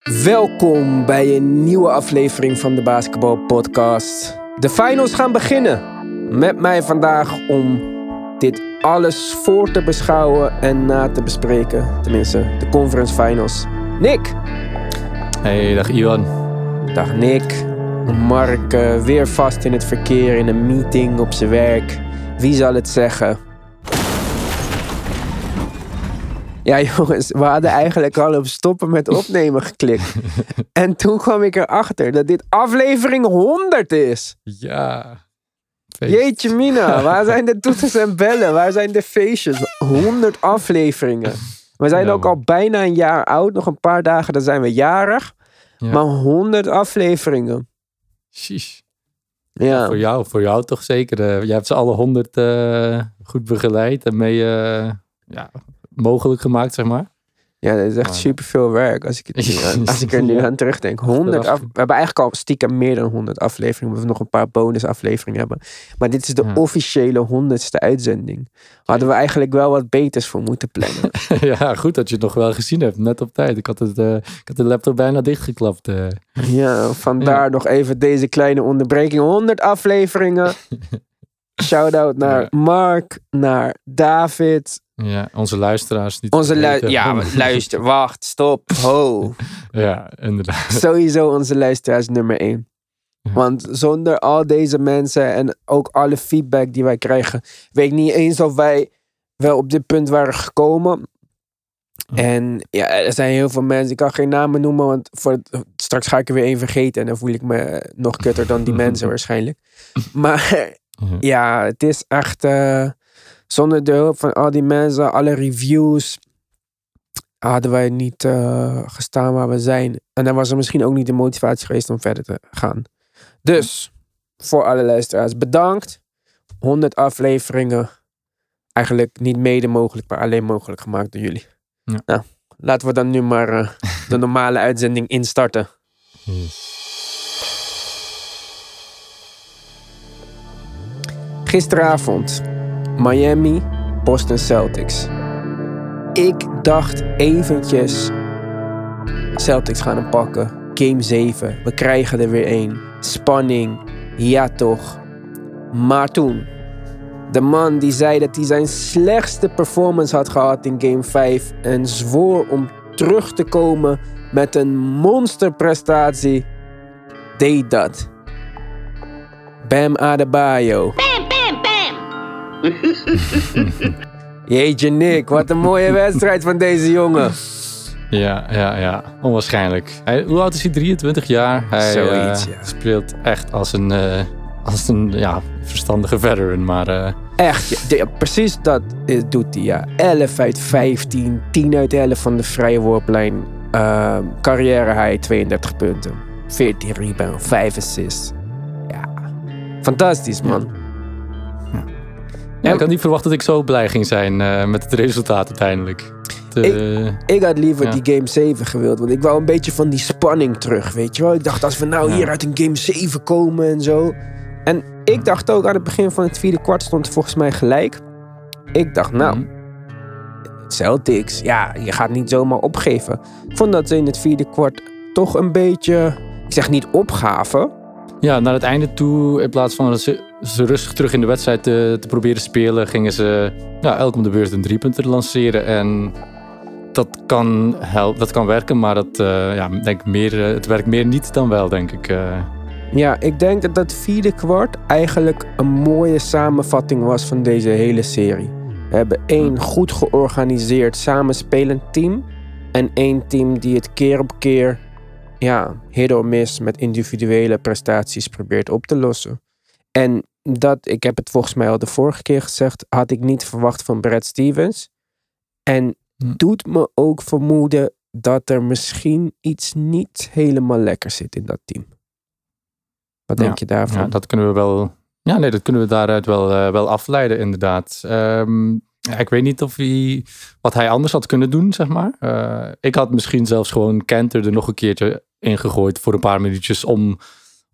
Welkom bij een nieuwe aflevering van de Basketbal Podcast. De finals gaan beginnen. Met mij vandaag om dit alles voor te beschouwen en na te bespreken. Tenminste, de conference finals. Nick. Hey, dag Iwan. Dag Nick. Mark uh, weer vast in het verkeer in een meeting op zijn werk. Wie zal het zeggen? Ja, jongens, we hadden eigenlijk al op stoppen met opnemen geklikt. en toen kwam ik erachter dat dit aflevering 100 is. Ja. Feest. Jeetje mina, waar zijn de toeters en bellen? Waar zijn de feestjes? 100 afleveringen. We zijn ook al bijna een jaar oud. Nog een paar dagen, dan zijn we jarig. Ja. Maar 100 afleveringen. Sheesh. Ja. Voor jou, voor jou toch zeker. Uh, jij hebt ze alle 100 uh, goed begeleid en mee uh, ja, mogelijk gemaakt, zeg maar. Ja, dat is echt super veel werk als ik, het nu, als ik er nu aan terugdenk. 100 af, we hebben eigenlijk al stiekem meer dan 100 afleveringen. We nog een paar bonusafleveringen hebben. Maar dit is de officiële 100ste uitzending. Hadden we eigenlijk wel wat beters voor moeten plannen. ja, goed dat je het nog wel gezien hebt. Net op tijd. Ik had, het, uh, ik had de laptop bijna dichtgeklapt. Uh. Ja, vandaar nog even deze kleine onderbreking. 100 afleveringen. Shout-out naar Mark, naar David, ja, onze luisteraars niet. Onze lu ja, luister, wacht, stop, ho. ja, inderdaad. Sowieso onze luisteraars nummer één. Want zonder al deze mensen en ook alle feedback die wij krijgen, weet ik niet eens of wij wel op dit punt waren gekomen. En ja, er zijn heel veel mensen, ik kan geen namen noemen, want voor straks ga ik er weer één vergeten en dan voel ik me nog kutter dan die mensen waarschijnlijk. Maar ja, het is echt. Uh, zonder de hulp van al die mensen, alle reviews, hadden wij niet uh, gestaan waar we zijn. En dan was er misschien ook niet de motivatie geweest om verder te gaan. Dus, voor alle luisteraars, bedankt. 100 afleveringen. Eigenlijk niet mede mogelijk, maar alleen mogelijk gemaakt door jullie. Ja. Nou, laten we dan nu maar uh, de normale uitzending instarten. Yes. Gisteravond Miami, Boston Celtics. Ik dacht eventjes, Celtics gaan hem pakken. Game 7, we krijgen er weer één. Spanning, ja toch. Maar toen, de man die zei dat hij zijn slechtste performance had gehad in Game 5 en zwoer om terug te komen met een monsterprestatie, deed dat. Bam Adebayo. Jeetje Nick, wat een mooie wedstrijd van deze jongen. Ja, ja, ja. Onwaarschijnlijk. Hij, hoe oud is hij? 23 jaar. Hij Zoiets, uh, speelt echt als een, uh, als een ja, verstandige veteran, maar... Uh... Echt, ja, precies dat doet hij, ja. 11 uit 15, 10 uit 11 van de vrije worplijn. Ehm, carrière high, 32 punten. 14 rebound, 5 assists. Ja, fantastisch man. Ja, ik had niet verwacht dat ik zo blij ging zijn uh, met het resultaat uiteindelijk. ik, ik, had liever die Game 7 gewild. Want ik wou een beetje van die spanning terug, weet je wel. Ik dacht, als we nou hier uit een Game 7 komen en zo. En ik dacht ook aan het begin van het vierde kwart stond volgens mij gelijk. Ik dacht, nou, mm. Celtics, ja, je gaat niet zomaar opgeven. Ik vond dat ze in het vierde kwart toch een beetje, ik zeg niet opgaven. Ja, naar het einde toe, in plaats van dat ze ze rustig terug in de wedstrijd te, te proberen spelen, gingen ze ja, elk om de beurt een driepunter lanceren. En dat kan, helpen, dat kan werken, maar dat, uh, ja, denk meer, eh, het werkt meer niet dan wel, denk ik. Ja, ik denk dat dat vierde kwart eigenlijk een mooie samenvatting was van deze hele serie. We hebben één goed georganiseerd samenspelend team. En één team die het keer op keer, ja, hit met individuele prestaties probeert op te lossen. En dat, ik heb het volgens mij al de vorige keer gezegd, had ik niet verwacht van Brad Stevens. En hm. doet me ook vermoeden dat er misschien iets niet helemaal lekker zit in dat team. Wat denk je daarvan? Ja, dat kunnen we wel. Ja, nee, dat kunnen we daaruit wel, uh, wel afleiden, inderdaad. Um, ja, ik weet niet of hij wat hij anders had kunnen doen, zeg maar. Uh, ik had misschien zelfs gewoon Kenter er nog een keertje ingegooid voor een paar minuutjes om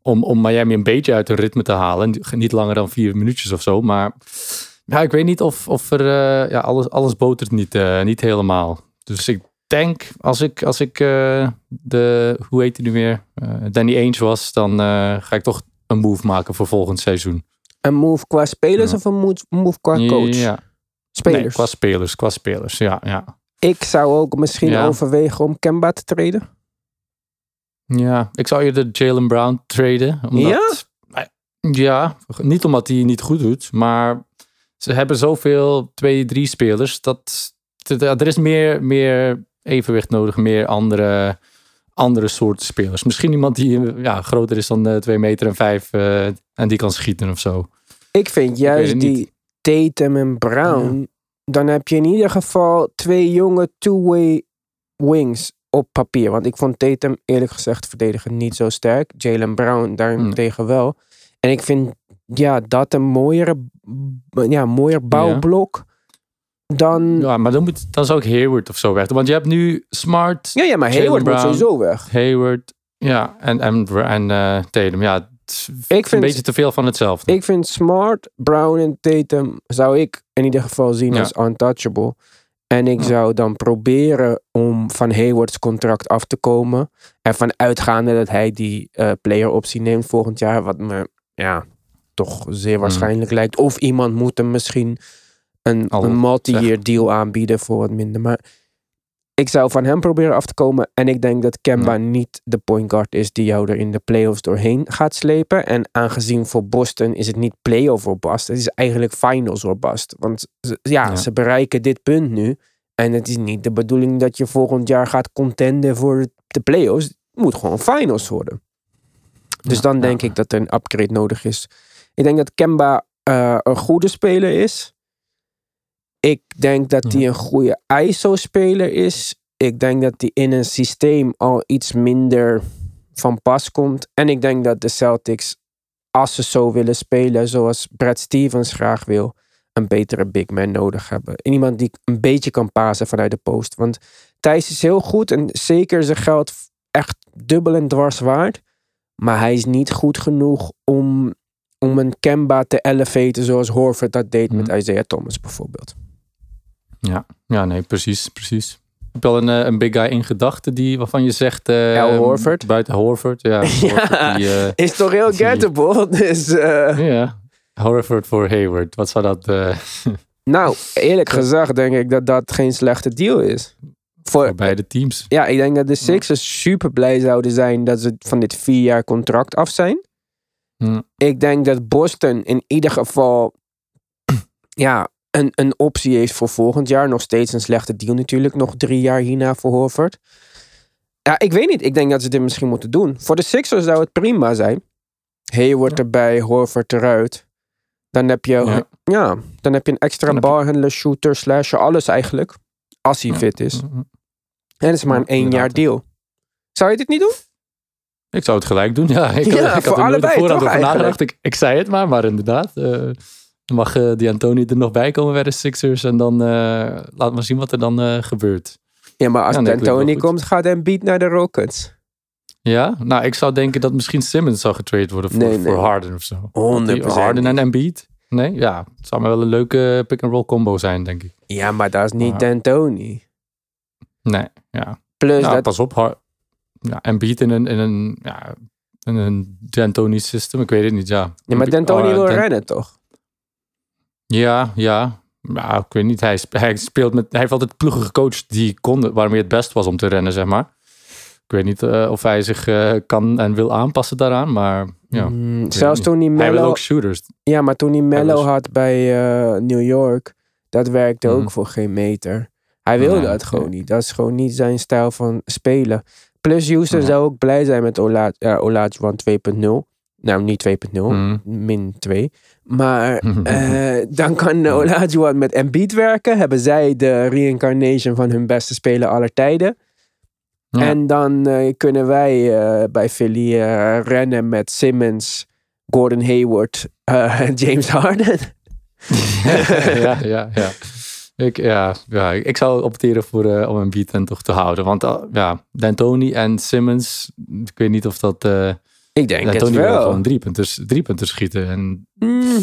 om, om Miami een beetje uit een ritme te halen. Niet langer dan vier minuutjes of zo. Maar ja, ik weet niet of, of er uh, ja, alles, alles botert niet, uh, niet helemaal. Dus ik denk, als ik, als ik uh, de, hoe heet hij nu weer, Danny Ainge was, dan ga ik toch een move maken voor volgend seizoen. Een move qua spelers ja. of een move qua coach? Ja. Spelers? Nee, qua spelers, qua spelers, ja. ja. Ik zou ook misschien ja. overwegen om Kemba te treden. Ja, ik zou eerder Jalen Brown traden. Omdat, ja? Ja, niet omdat hij niet goed doet, maar ze hebben zoveel twee, drie spelers dat er is meer, meer evenwicht nodig, meer andere, andere soorten spelers. Misschien iemand die ja, groter is dan uh, 2 meter en 5 uh, en die kan schieten of zo. Ik vind juist die Tatum en Brown, ja. dan heb je in ieder geval twee jonge two-way wings op papier. Want ik vond Tatum eerlijk gezegd verdedigen niet zo sterk. Jalen Brown daarentegen nee. wel. En ik vind ja, dat een mooiere, ja, mooier bouwblok. Ja. Dan... Ja, maar dan, moet, dan zou ik Hayward of zo weg. Want je hebt nu Smart. Ja, ja maar Hayward Brown, moet sowieso weg. Hayward, ja, en, en, en uh, Tatum. Ja, ik vind, een beetje te veel van hetzelfde. Ik vind Smart, Brown en Tatum zou ik in ieder geval zien ja. als untouchable. En ik zou dan proberen om van Haywards contract af te komen. Ervan uitgaande dat hij die uh, player optie neemt volgend jaar. Wat me ja, toch zeer waarschijnlijk mm. lijkt. Of iemand moet hem misschien een, een multi-year deal aanbieden voor wat minder. Maar ik zou van hem proberen af te komen. En ik denk dat Kemba ja. niet de point guard is die jou er in de playoffs doorheen gaat slepen. En aangezien voor Boston is het niet playoff or bust. Het is eigenlijk finals or bust. Want ja, ja, ze bereiken dit punt nu. En het is niet de bedoeling dat je volgend jaar gaat contenden voor de playoffs. Het moet gewoon finals worden. Dus ja, dan denk ik dat er een upgrade nodig is. Ik denk dat Kemba uh, een goede speler is. Ik denk dat hij een goede ISO-speler is. Ik denk dat hij in een systeem al iets minder van pas komt. En ik denk dat de Celtics, als ze zo willen spelen zoals Brad Stevens graag wil, een betere big man nodig hebben. Iemand die een beetje kan pasen vanuit de post. Want Thijs is heel goed en zeker zijn geld echt dubbel en dwars waard. Maar hij is niet goed genoeg om, om een Kemba te elevaten zoals Horford dat deed met Isaiah Thomas bijvoorbeeld. Ja, ja nee, precies, precies. Heb je al een, een big guy in gedachten die, waarvan je zegt... Uh, ja, Horford. Buiten Horford, ja. ja die, uh, is toch heel gettable. Dus, uh... Ja, Horford voor Hayward. Wat zou dat... nou, eerlijk gezegd denk ik dat dat geen slechte deal is. Voor, voor beide teams. Ja, ik denk dat de Sixers super blij zouden zijn dat ze van dit vier jaar contract af zijn. Ik denk dat Boston in ieder geval ja, een, een optie heeft voor volgend jaar. Nog steeds een slechte deal natuurlijk. Nog drie jaar hierna voor Horford. Ja, ik weet niet. Ik denk dat ze dit misschien moeten doen. Voor de Sixers zou het prima zijn. Hayward erbij, Horford eruit. Dan heb je, ja. ja dan heb je een extra balhandler, shooter, slasher, alles eigenlijk. Als hij fit is. En het is maar een één jaar deal. Zou je dit niet doen? Ik zou het gelijk doen, ja. Ik, ja, ik voor had er allebei, nooit nagedacht. Ik, ik zei het maar, maar inderdaad. Uh, mag uh, die Anthony er nog bij komen bij de Sixers. En dan uh, laat maar zien wat er dan uh, gebeurt. Ja, maar als ja, nee, Anthony komt, gaat beat naar de Rockets. Ja? Nou, ik zou denken dat misschien Simmons zou getraind worden voor, nee, nee. voor Harden of zo. 100%. Harden en Embiid? Nee? Ja, het zou maar wel een leuke pick-and-roll combo zijn, denk ik. Ja, maar dat is niet maar... D'Antoni. Nee, ja. Plus nou, dat... Pas op, Har ja, Embiid in een, in een, ja, in een D'Antoni system, ik weet het niet, ja. Ja, maar D'Antoni wil rennen, toch? Ja, ja. Nou, ik weet niet. Hij, hij speelt met. Hij heeft altijd ploegen gecoacht die konden, waarmee het best was om te rennen, zeg maar. Ik weet niet uh, of hij zich uh, kan en wil aanpassen daaraan, maar ja. Mm, zelfs toen hij Mello... Hij wil ook shooters. Ja, maar toen hij Mello had bij uh, New York, dat werkte mm. ook voor geen meter. Hij wilde ja, dat gewoon ja. niet. Dat is gewoon niet zijn stijl van spelen. Plus Houston zou ook blij zijn met Ola, Olajuwon 2.0. Nou, niet 2.0, mm. min 2. Maar uh, dan kan Olajuwon met Embiid werken. Hebben zij de reincarnation van hun beste speler aller tijden. Ja. En dan uh, kunnen wij uh, bij Philly rennen met Simmons, Gordon Hayward en James Harden. ja, ja, ja. Ik, ja, ja, ik zou opteren voor, uh, om een beat toch te houden. Want uh, ja, D'Antoni en Simmons, ik weet niet of dat... Uh, ik denk het wel. wel gewoon drie punters, drie punters schieten. En mm,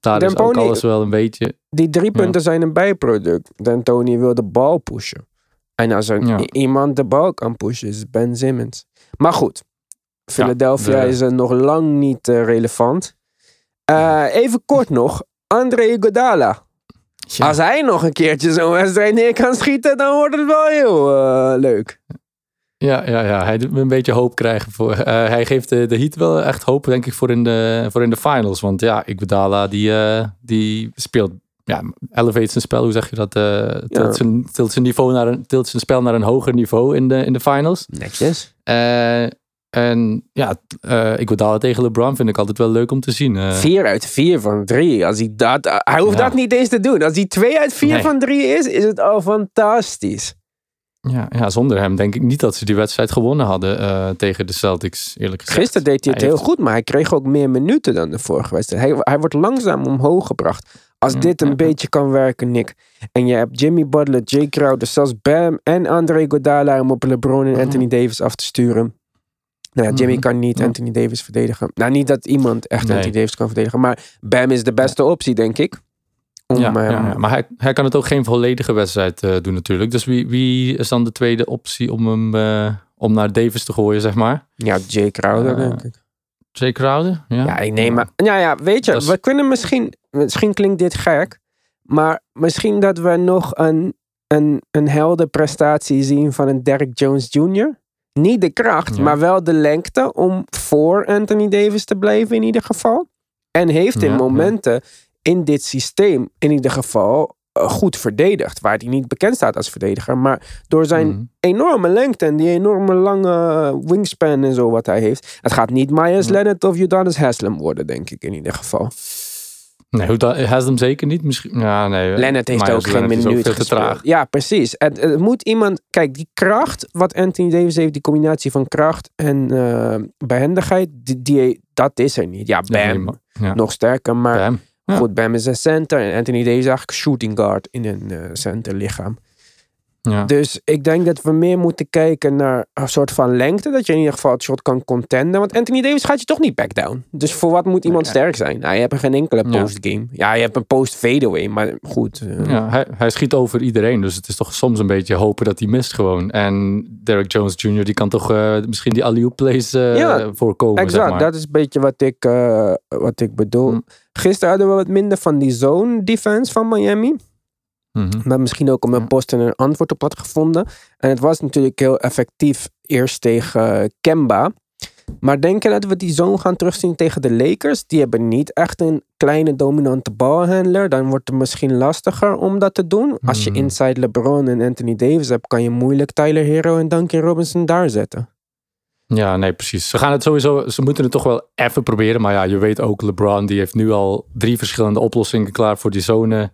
daar is ook alles wel een beetje... Die drie punten ja. zijn een bijproduct. D'Antoni wil de bal pushen. En als er Ja. iemand de bal kan pushen, is Ben Simmons. Maar goed, Philadelphia de- is er nog lang niet eh, relevant. Eh, even kort nog, André Iguodala. Ja. Als hij nog een keertje zo'n wedstrijd neer kan schieten, dan wordt het wel heel eh, leuk. Ja, ja, ja, hij doet me een beetje hoop krijgen. Voor, eh, hij geeft de, de Heat wel echt hoop, denk ik, voor in de, voor in de finals. Want ja, Iguodala, die, eh, die speelt, ja, elevate zijn spel, hoe zeg je dat? eh tilt, zijn, tilt, zijn niveau naar een, tilt zijn spel naar een hoger niveau in de, in de finals. Netjes. En ja, Iguodala tegen LeBron vind ik altijd wel leuk om te zien. Vier uit vier van drie. Als hij, dat, hij hoeft Ja. dat niet eens te doen. Als hij twee uit vier Nee. van drie is, is het al fantastisch. Ja, ja, zonder hem denk ik niet dat ze die wedstrijd gewonnen hadden eh, tegen de Celtics, eerlijk gezegd. Gisteren deed hij het Hij heel heeft- goed, maar hij kreeg ook meer minuten dan de vorige wedstrijd. Hij, hij wordt langzaam omhoog gebracht. Als Mm, dit een ja. beetje kan werken, Nick. En je hebt Jimmy Butler, Jay Crowder, zelfs Bam en André Godala om op LeBron en. Anthony Davis af te sturen. Nou ja, Jimmy Mhm. kan niet. Anthony Davis verdedigen. Nou, niet dat iemand echt Nee. Anthony Davis kan verdedigen. Maar Bam is de beste optie, denk ik. Om, ja, maar hij, hij kan het ook geen volledige wedstrijd eh, doen natuurlijk. Dus wie, wie is dan de tweede optie om hem eh, om naar Davis te gooien, zeg maar? ja, Jay Crowder, Eh, denk ik. Jay Crowder? Ja, Ja, ik neem maar. Ja, ja, weet je, we kunnen misschien. Misschien klinkt dit gek. Maar misschien dat we nog een, een, een helder prestatie zien van een Derek Jones Jr. Niet de kracht, Ja. maar wel de lengte om voor Anthony Davis te blijven in ieder geval. En heeft in ja. momenten in dit systeem in ieder geval eh, goed verdedigd. Waar hij niet bekend staat als verdediger. Maar door zijn Mhm. enorme lengte en die enorme lange wingspan en zo wat hij heeft. Het gaat niet Myers. Leonard of Udonis Haslem worden, denk ik in ieder geval. Nee, hem zeker niet. Misschien, ja, nee, Leonard heeft Myers ook geen minuut te traag. Ja, precies. Het, het moet iemand... Kijk, die kracht wat Anthony Davis heeft, die combinatie van kracht en eh, behendigheid, die, die, dat is er niet. Ja, Bam, ja. nog sterker, maar Bam. Goed, is een center en Anthony Davis is eigenlijk shooting guard in een eh center lichaam. Ja. Dus ik denk dat we meer moeten kijken naar een soort van lengte. Dat je in ieder geval het shot kan contenden. Want Anthony Davis gaat je toch niet back down. Dus voor wat moet iemand sterk zijn? Nou, je hebt geen enkele postgame. Ja, je hebt een post fadeaway. Maar goed. eh, Ja, hij, hij schiet over iedereen. Dus het is toch soms een beetje hopen dat hij mist gewoon. En Derek Jones Jr. die kan toch eh, misschien die alley-oop plays eh, Ja, voorkomen, exact, zeg maar. dat is een beetje wat ik, wat ik bedoel. Hm. Gisteren hadden we wat minder van die zone defense van Miami. Mhm. Maar misschien ook omdat Ja. Boston er een antwoord op had gevonden. En het was natuurlijk heel effectief eerst tegen eh, Kemba. Maar denk je dat we die zone gaan terugzien tegen de Lakers? Die hebben niet echt een kleine dominante balhandler. Dan wordt het misschien lastiger om dat te doen. Als je Hmm. inside LeBron en Anthony Davis hebt, kan je moeilijk Tyler Hero en Duncan Robinson daar zetten. Ja, nee, precies. Ze gaan het sowieso, ze moeten het toch wel even proberen. Maar ja, je weet ook, LeBron die heeft nu al drie verschillende oplossingen klaar voor die zone.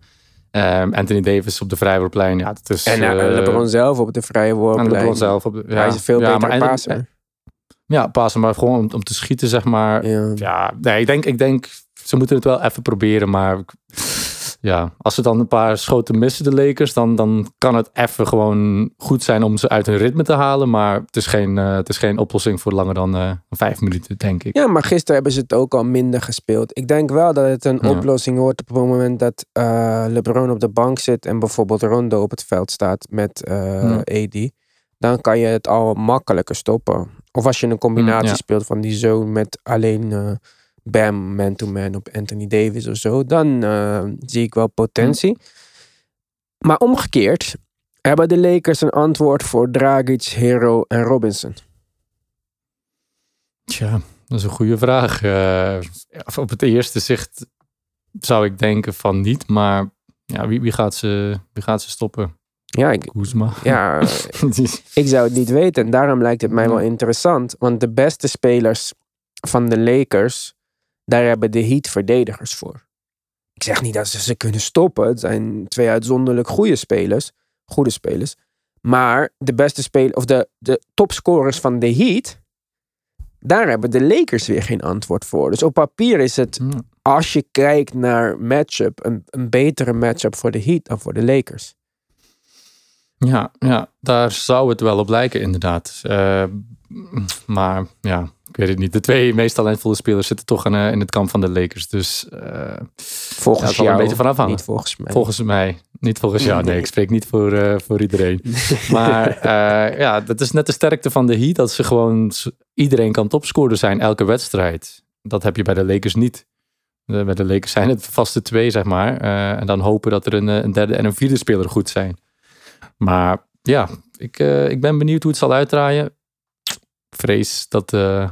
Ehm, Anthony Davis op de vrijwoordplein. Ja, dat is, En eh, eh, LeBron zelf op de vrije en worplijn. LeBron zelf. Op de, ja, Hij is veel ja, betere maar en- passer. Ja, pasen, maar gewoon om, om te schieten, zeg maar. Ja. Ja, nee, ik denk, ik denk, ze moeten het wel even proberen. Maar ja, als ze dan een paar schoten missen, de Lakers, dan, dan kan het even gewoon goed zijn om ze uit hun ritme te halen. Maar het is geen, eh, het is geen oplossing voor langer dan eh, vijf minuten, denk ik. Ja, maar gisteren hebben ze het ook al minder gespeeld. Ik denk wel dat het een Ja. oplossing wordt op het moment dat eh, LeBron op de bank zit en bijvoorbeeld Rondo op het veld staat met eh, Ja. AD. Dan kan je het al makkelijker stoppen. Of als je een combinatie Mm, ja. speelt van die zone met alleen eh, Bam man-to-man op Anthony Davis of zo, dan eh, zie ik wel potentie. Maar omgekeerd hebben de Lakers een antwoord voor Dragic, Hero en Robinson. Tja, dat is een goede vraag. Eh, op het eerste zicht zou ik denken van niet. Maar ja, wie, wie, gaat, ze, wie gaat ze stoppen? Ja, ik, Koesma. ja Ik zou het niet weten. En daarom lijkt het mij wel interessant. Want de beste spelers van de Lakers, daar hebben de Heat verdedigers voor. Ik zeg niet dat ze ze kunnen stoppen. Het zijn twee uitzonderlijk goede spelers. Goede spelers. Maar de beste spelers, of de, de topscorers van de Heat, daar hebben de Lakers weer geen antwoord voor. Dus op papier is het, Ja. als je kijkt naar matchup, een, een betere matchup voor de Heat dan voor de Lakers. Ja, ja, daar zou het wel op lijken, inderdaad. Eh, maar ja, ik weet het niet. De twee meest talentvolle spelers zitten toch in, eh, in het kamp van de Lakers. Dus uh, volgens jou, een beetje vanaf hangen. niet volgens mij. Volgens mij. Niet volgens jou. Nee, ik spreek niet voor, uh, voor iedereen. Maar ja, dat is net de sterkte van de Heat. Dat ze gewoon iedereen kan topscorer zijn elke wedstrijd. Dat heb je bij de Lakers niet. Bij de Lakers zijn het vaste twee, zeg maar. en dan hopen dat er een, een derde en een vierde speler goed zijn. Maar ja, ik, ik ben benieuwd hoe het zal uitdraaien vrees dat. Uh,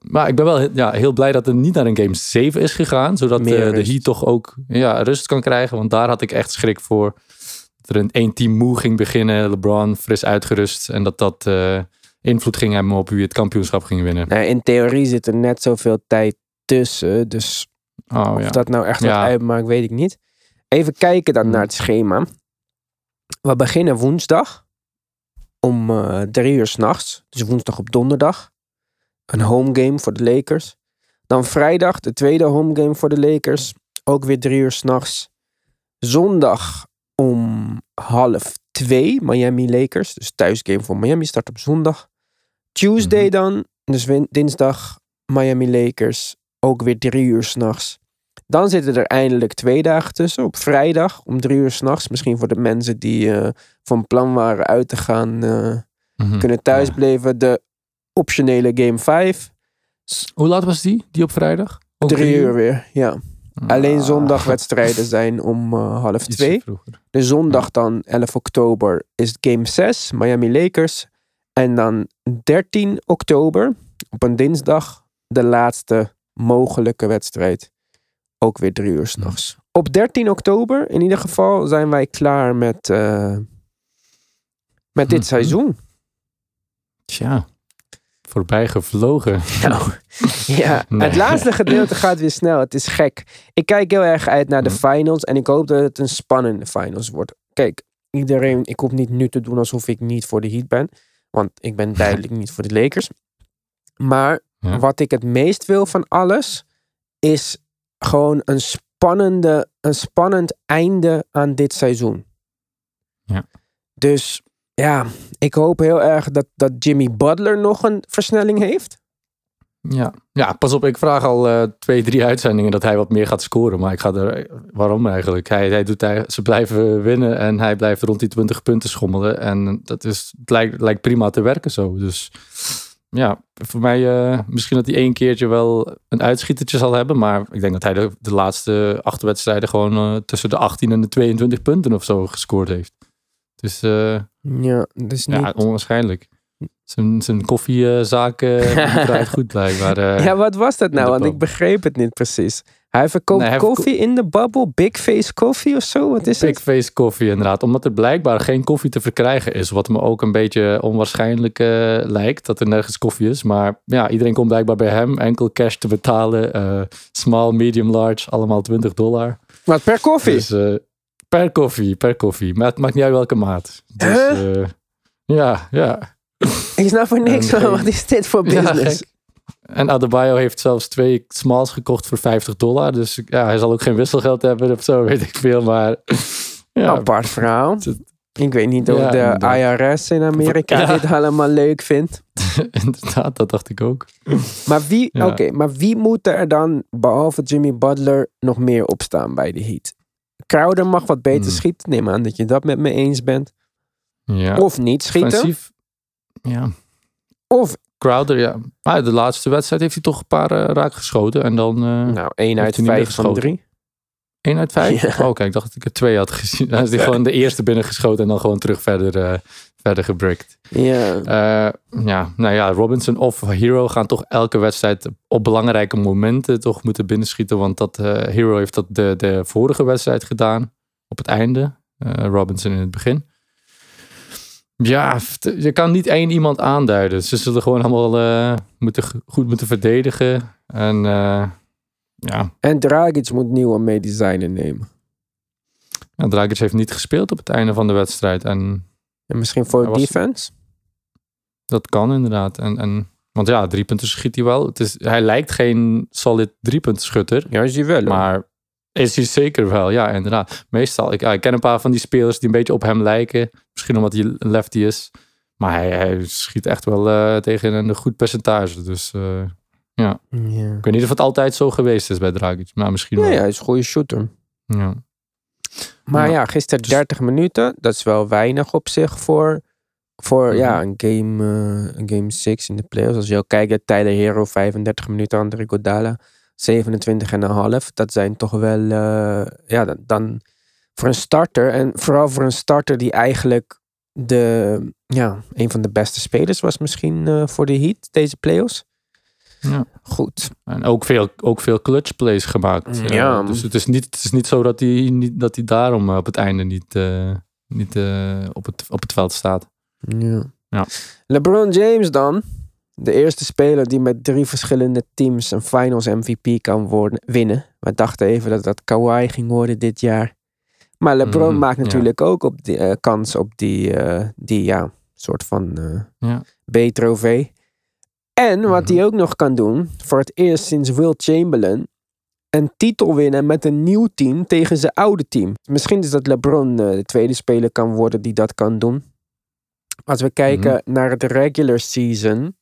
maar ik ben wel ja, heel blij dat het niet naar een game 7 is gegaan. Zodat uh, de Heat toch ook ja, rust kan krijgen. Want daar had ik echt schrik voor. Dat er een één team moe ging beginnen. LeBron fris uitgerust. En dat dat uh, invloed ging hebben op wie het kampioenschap ging winnen. Nou, in theorie zit er net zoveel tijd tussen. Dus oh, of ja. dat nou echt wat ja. uitmaakt, weet ik niet. Even kijken dan naar het schema. We beginnen woensdag om uh, drie uur s'nachts. Dus woensdag op donderdag. Een home game voor de Lakers. Dan vrijdag de tweede home game voor de Lakers. Ook weer drie uur s'nachts. Zondag om half twee Miami Lakers. Dus thuisgame voor Miami start op zondag. Tuesday dan, dus dinsdag Miami Lakers. Ook weer drie uur s'nachts. Dan zitten er eindelijk twee dagen tussen. Op vrijdag om drie uur s'nachts. Misschien voor de mensen die uh, van plan waren uit te gaan. Uh, mm-hmm. Kunnen thuisbleven. De optionele game 5. Hoe laat was die? Die op vrijdag? Ook drie uur weer, ja. Ah. Alleen zondagwedstrijden zijn om uh, half twee. De zondag dan 11 oktober is game 6. Miami Lakers. En dan 13 oktober op een dinsdag de laatste mogelijke wedstrijd ook weer drie uur s'nachts. Op 13 oktober, in ieder geval, zijn wij klaar met, uh, met dit seizoen. Tja, voorbij gevlogen. Nou, ja, het laatste gedeelte gaat weer snel. Het is gek. Ik kijk heel erg uit naar de finals en ik hoop dat het een spannende finals wordt. Kijk, iedereen, ik hoef niet nu te doen alsof ik niet voor de Heat ben. Want ik ben duidelijk niet voor de Lakers. Maar ja. wat ik het meest wil van alles is gewoon een, spannende, een spannend einde aan dit seizoen. Ja. Dus ja, ik hoop heel erg dat, dat Jimmy Butler nog een versnelling heeft. Ja, ja pas op, ik vraag al uh, twee, drie uitzendingen dat hij wat meer gaat scoren. Maar ik ga er. Waarom eigenlijk? Hij, hij doet, hij, ze blijven winnen en hij blijft rond die 20 punten schommelen. En dat is, het lijkt, lijkt prima te werken zo. Dus ja, voor mij uh, misschien dat hij één keertje wel een uitschietertje zal hebben. Maar ik denk dat hij de, de laatste acht wedstrijden gewoon uh, tussen de 18 en de 22 punten of zo gescoord heeft. Dus uh, ja, dus niet... ja, onwaarschijnlijk. Zijn, zijn koffiezaak draait goed blijkbaar. ja, wat was dat nou? Want ik begreep het niet precies. Hij verkoopt nee, koffie in de bubble, Big Face Coffee of zo? Wat is Big Face Coffee inderdaad. Omdat er blijkbaar geen koffie te verkrijgen is. Wat me ook een beetje onwaarschijnlijk uh, lijkt. Dat er nergens koffie is. Maar ja, iedereen komt blijkbaar bij hem. Enkel cash te betalen. Uh, small, medium, large. Allemaal 20 dollar. Wat per koffie? Dus, uh, per koffie, per koffie. Maar het maakt niet uit welke maat. Dus, ja, ja. Ik snap er niks van. Wat is dit voor business? Ja, en Adebayo heeft zelfs twee smalls gekocht voor 50 dollar. Dus ja, hij zal ook geen wisselgeld hebben of zo, weet ik veel. Maar ja. Apart verhaal. Ik weet niet of ja, de IRS in Amerika ja. dit allemaal leuk vindt. inderdaad, dat dacht ik ook. Maar wie, oké, maar wie moet er dan, behalve Jimmy Butler, nog meer opstaan bij de Heat? Crowder mag wat beter hmm. schieten. Neem aan dat je dat met me eens bent. Ja. Of niet schieten. Ja. Of Crowder, ja. Maar de laatste wedstrijd heeft hij toch een paar uh, raak geschoten. En dan. Uh, nou, één uit vijf van drie. 1 uit 5? Ja. Oh, kijk, ik dacht dat ik er twee had gezien. Dan is hij gewoon de eerste binnengeschoten en dan gewoon terug verder, uh, verder gebrikt. Ja. Uh, ja, nou ja, Robinson of Hero gaan toch elke wedstrijd op belangrijke momenten toch moeten binnenschieten. Want dat uh, Hero heeft dat de, de vorige wedstrijd gedaan op het einde. Robinson in het begin. Ja, je kan niet één iemand aanduiden. Ze zullen gewoon allemaal moeten, goed moeten verdedigen. En ja. En Dragic moet nieuwe medicijnen nemen. Ja, Dragic heeft niet gespeeld op het einde van de wedstrijd. En, en misschien voor defense? Dat kan inderdaad. En, en, want ja, drie punten schiet hij wel. Het is, hij lijkt geen solid drie punten schutter. Ja, is hij wel. Maar is hij zeker wel, ja, inderdaad. Meestal, ik, ik ken een paar van die spelers die een beetje op hem lijken. Misschien omdat hij lefty is. Maar hij, hij schiet echt wel eh, tegen een goed percentage. Dus eh, ja. Ja. Ik weet niet of het altijd zo geweest is bij Dragic. Maar misschien Ja, wel. ja, hij is een goede shooter. Ja. Maar Ja, gisteren dus- 30 minuten. Dat is wel weinig op zich voor, voor Mhm. ja, een game, eh, een game 6 in de playoffs. Als je ook kijkt, Tyler Hero 35 minuten, Andre Godala 27,5. Dat zijn toch wel, eh, ja, dan, dan voor een starter. En vooral voor een starter die eigenlijk de, ja, een van de beste spelers was misschien eh, voor de Heat deze playoffs. Ja. Goed. En ook veel, ook veel clutch plays gemaakt. Eh, Ja. dus het is, niet, het is niet zo dat hij, niet, dat hij daarom eh, op het einde niet, eh, niet eh, op, het, op het veld staat. Ja. Ja. LeBron James dan. De eerste speler die met drie verschillende teams een finals MVP kan worden, winnen. We dachten even dat dat Kawhi ging worden dit jaar. Maar LeBron Mhm, maakt ja. natuurlijk ook op die, eh, kans op die, eh, die ja, soort van eh, Ja. B-trofee. En wat Mhm. hij ook nog kan doen, voor het eerst sinds Will Chamberlain, een titel winnen met een nieuw team tegen zijn oude team. Misschien is dat LeBron eh, de tweede speler kan worden die dat kan doen. Als we kijken Mhm. naar het regular season.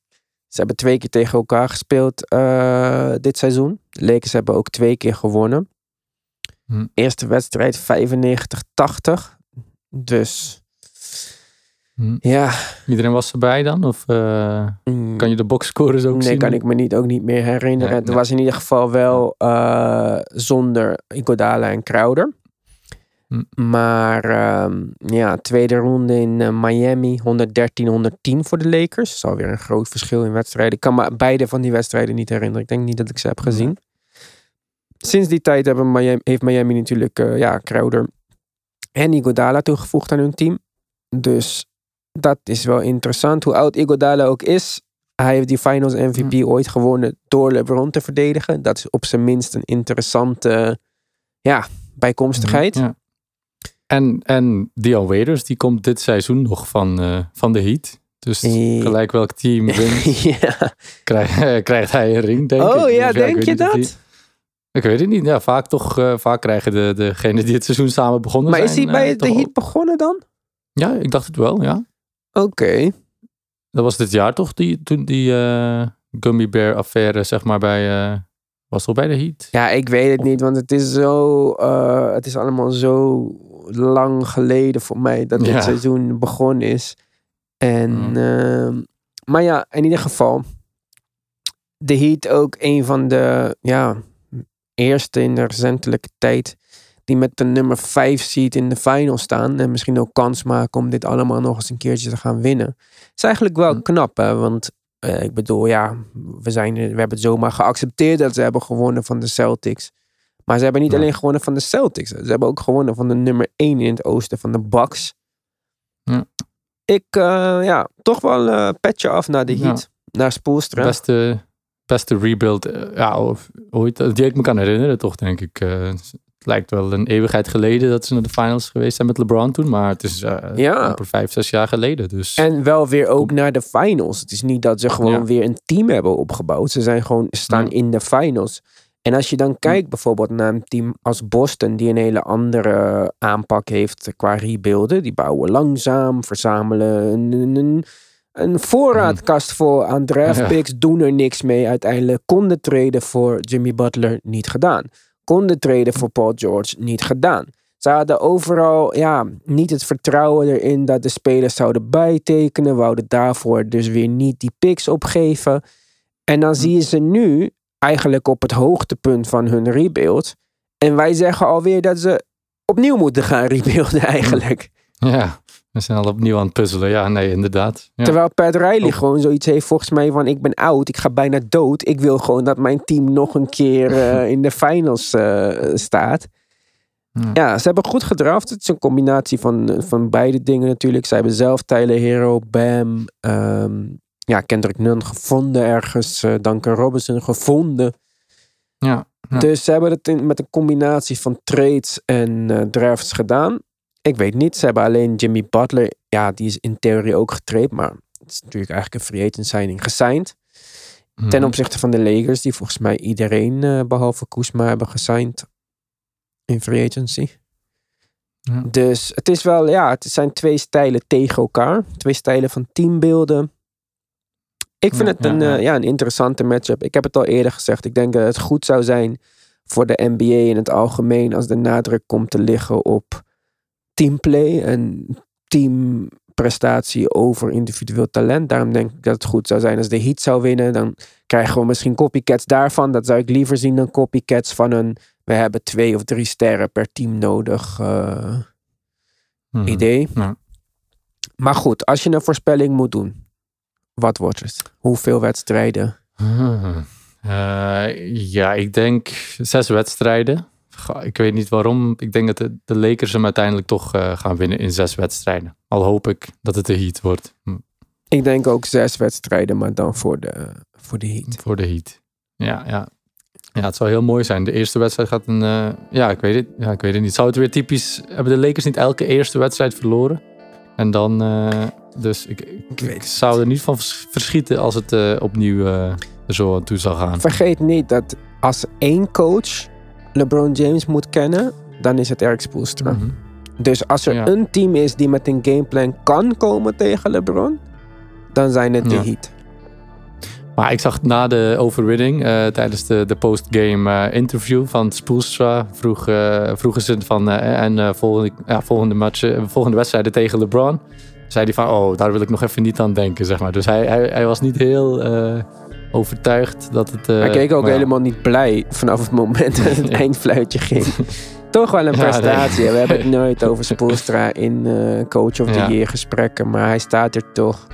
Ze hebben twee keer tegen elkaar gespeeld eh, dit seizoen. De Lakers hebben ook twee keer gewonnen. Mhm. Eerste wedstrijd 95-80. Dus Hm. ja. Iedereen was erbij dan? Of eh, mm, kan je de boxscores ook nee, zien? kan ik me niet, ook niet meer herinneren. Nee, Het nee. was in ieder geval wel eh, zonder Iguodala en Crowder. Hm. Maar ehm, ja, tweede ronde in eh, Miami, 113-110 voor de Lakers. Dat is alweer een groot verschil in wedstrijden. Ik kan me beide van die wedstrijden niet herinneren. Ik denk niet dat ik ze heb gezien. Sinds die tijd hebben Miami, heeft Miami natuurlijk ja, Crowder en Iguodala toegevoegd aan hun team. Dus dat is wel interessant. Hoe oud Iguodala ook is, hij heeft die Finals MVP ooit gewonnen door LeBron te verdedigen. Dat is op zijn minst een interessante ja, bijkomstigheid. Ja. En, en Dion Waiters, die komt dit seizoen nog van, eh, van de Heat. Dus Eh. gelijk welk team wint, ja. krijgt, krijgt hij een ring, denk ik. Oh ja, denk je dat? die- ik weet het niet. Ja, vaak toch, eh, vaak krijgen de, degenen die het seizoen samen begonnen Maar zijn. is hij bij eh, de Heat begonnen dan? Ja, ik dacht het wel, ja. Oké. Dat was dit jaar toch, die, toen die eh, Gummy Bear affaire, zeg maar, bij... eh, was toch bij de Heat? Ja, ik weet het niet, want het is zo. eh, het is allemaal zo lang geleden voor mij dat dit Ja. seizoen begonnen is. En, Mm. ehm, maar ja, in ieder geval. De Heat ook een van de ja, eerste in de recentelijke tijd. Die met de nummer 5 seed in de final staan. En misschien ook kans maken om dit allemaal nog eens een keertje te gaan winnen. is eigenlijk wel Mm. knap, hè? Want eh, ik bedoel, ja, we, zijn, we hebben het zomaar geaccepteerd dat ze hebben gewonnen van de Celtics. Maar ze hebben niet Ja. alleen gewonnen van de Celtics. Ze hebben ook gewonnen van de nummer 1 in het oosten, van de Bucks. Ja. Ik, eh, ja, toch wel een petje af naar de Ja. Heat. Naar Spoelstra. Beste, beste rebuild, ja, of, ooit, die ik me kan herinneren toch, denk ik. Eh, het lijkt wel een eeuwigheid geleden dat ze naar de finals geweest zijn met LeBron toen. Maar het is eh Ja. amper vijf, zes jaar geleden. Dus En wel weer ook naar de finals. Het is niet dat ze gewoon Ja. weer een team hebben opgebouwd. Ze zijn gewoon staan Ja. in de finals. En als je dan kijkt bijvoorbeeld naar een team als Boston, die een hele andere aanpak heeft qua rebuilden. Die bouwen langzaam, verzamelen een, een, een, een voorraadkast voor aan draft picks, doen er niks mee. Uiteindelijk konden treden voor Jimmy Butler niet gedaan. Konden treden voor Paul George niet gedaan. Ze hadden overal ja, niet het vertrouwen erin dat de spelers zouden bijtekenen. Wouden daarvoor dus weer niet die picks opgeven. En dan zie je ze nu eigenlijk op het hoogtepunt van hun rebuild. En wij zeggen alweer dat ze opnieuw moeten gaan rebuilden eigenlijk. ja, we zijn al opnieuw aan het puzzelen. Ja, nee, inderdaad. Ja. Terwijl Pat Riley Oh. gewoon zoiets heeft volgens mij van ik ben oud, ik ga bijna dood. Ik wil gewoon dat mijn team nog een keer eh, in de finals eh, staat. Ja. Ja, ze hebben goed gedraft. Het is een combinatie van, van beide dingen natuurlijk. Ze hebben zelf Tyler Hero, Bam, ehm, ja, Kendrick Nunn gevonden ergens. eh, Duncan Robinson gevonden. Ja, Ja. Dus ze hebben het in- met een combinatie van trades en drafts gedaan. Ik weet niet. Ze hebben alleen Jimmy Butler. Ja, die is in theorie ook getraind. Maar het is natuurlijk eigenlijk een free agent signing gesigned. Ten Mhm. opzichte van de Lakers. Die volgens mij iedereen eh, behalve Kuzma hebben gesigned. In free agency. Ja. Dus het is wel, ja, het zijn twee stijlen tegen elkaar. Twee stijlen van teambeelden. Ik vind Ja, het een, ja, ja. eh, ja, een interessante matchup. Ik heb het al eerder gezegd. Ik denk dat het goed zou zijn voor de NBA in het algemeen als de nadruk komt te liggen op teamplay en teamprestatie over individueel talent. Daarom denk ik dat het goed zou zijn als de Heat zou winnen. Dan krijgen we misschien copycats daarvan. Dat zou ik liever zien dan copycats van een we hebben twee of drie sterren per team nodig eh, Mhm. idee. Ja. Maar goed, als je een voorspelling moet doen, wat wordt het? Hoeveel wedstrijden? Hmm. Eh, ja, ik denk zes wedstrijden. Ik weet niet waarom. Ik denk dat de, de Lakers hem uiteindelijk toch eh, gaan winnen in zes wedstrijden. Al hoop ik dat het de Heat wordt hm, Ik denk ook zes wedstrijden, maar dan voor de, voor de Heat. voor de Heat. Ja, ja. Ja, het zou heel mooi zijn. De eerste wedstrijd gaat een... eh, ja, ik weet het. Ja, ik weet het niet. Zou het weer typisch... Hebben de Lakers niet elke eerste wedstrijd verloren? En dan... eh, dus ik, ik, weet ik zou er niet van vers- verschieten als het opnieuw er zo aan toe zou gaan. Vergeet niet dat als één coach LeBron James moet kennen, dan is het Eric Spoelstra. Mhm. Dus als er Ja. een team is die met een gameplan kan komen tegen LeBron, dan zijn het de Ja. Heat. Maar ik zag na de overwinning, eh, tijdens de, de postgame eh, interview van Spoelstra, vroeg, vroegen ze van, en volgende, volgende, match, volgende wedstrijden tegen LeBron, zei hij van, oh, daar wil ik nog even niet aan denken, zeg maar. Dus hij, hij, hij was niet heel overtuigd dat het... eh, Hij keek ook ja. helemaal niet blij vanaf het moment dat het eindfluitje ging. Toch wel een Ja, nee. prestatie. We hebben het nooit over Spoelstra in eh, coach of the year gesprekken, maar hij staat er toch.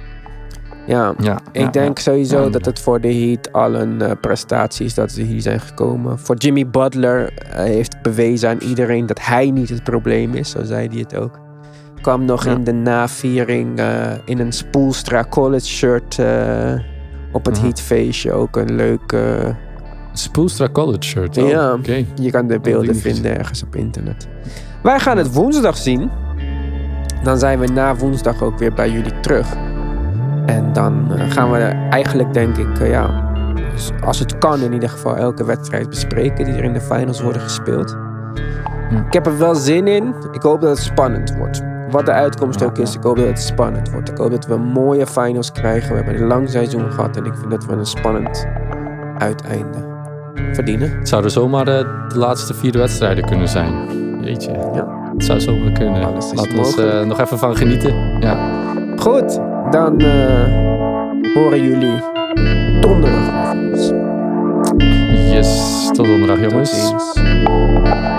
Ja, Ja, ik denk sowieso dat het voor de Heat al een eh, prestatie is dat ze hier zijn gekomen. Voor Jimmy Butler eh, heeft bewezen aan iedereen dat hij niet het probleem is, zo zei hij het ook. Kwam nog Ja. in de naviering eh, in een Spoelstra college shirt eh, op het Aha. Heatfeestje. Ook een leuk... eh, Spoelstra college shirt. Oh, Ja. Oké. je kan de beelden vinden ergens op internet. Wij gaan het woensdag zien. Dan zijn we na woensdag ook weer bij jullie terug. En dan eh, gaan we eigenlijk, denk ik, eh, ja, dus als het kan in ieder geval, elke wedstrijd bespreken die er in de finals worden gespeeld. Ik heb er wel zin in. Ik hoop dat het spannend wordt. Wat de uitkomst ook is, ik hoop dat het spannend wordt. Ik hoop dat we mooie finals krijgen. We hebben een lang seizoen gehad en ik vind dat we een spannend uiteinde verdienen. Het zouden zomaar eh, de laatste vier wedstrijden kunnen zijn. Jeetje. Ja. Het zou zomaar kunnen. Alles Laten we eh, nog even van genieten. Ja. Goed, dan eh, horen jullie donderdag. Yes, tot donderdag jongens. Tot.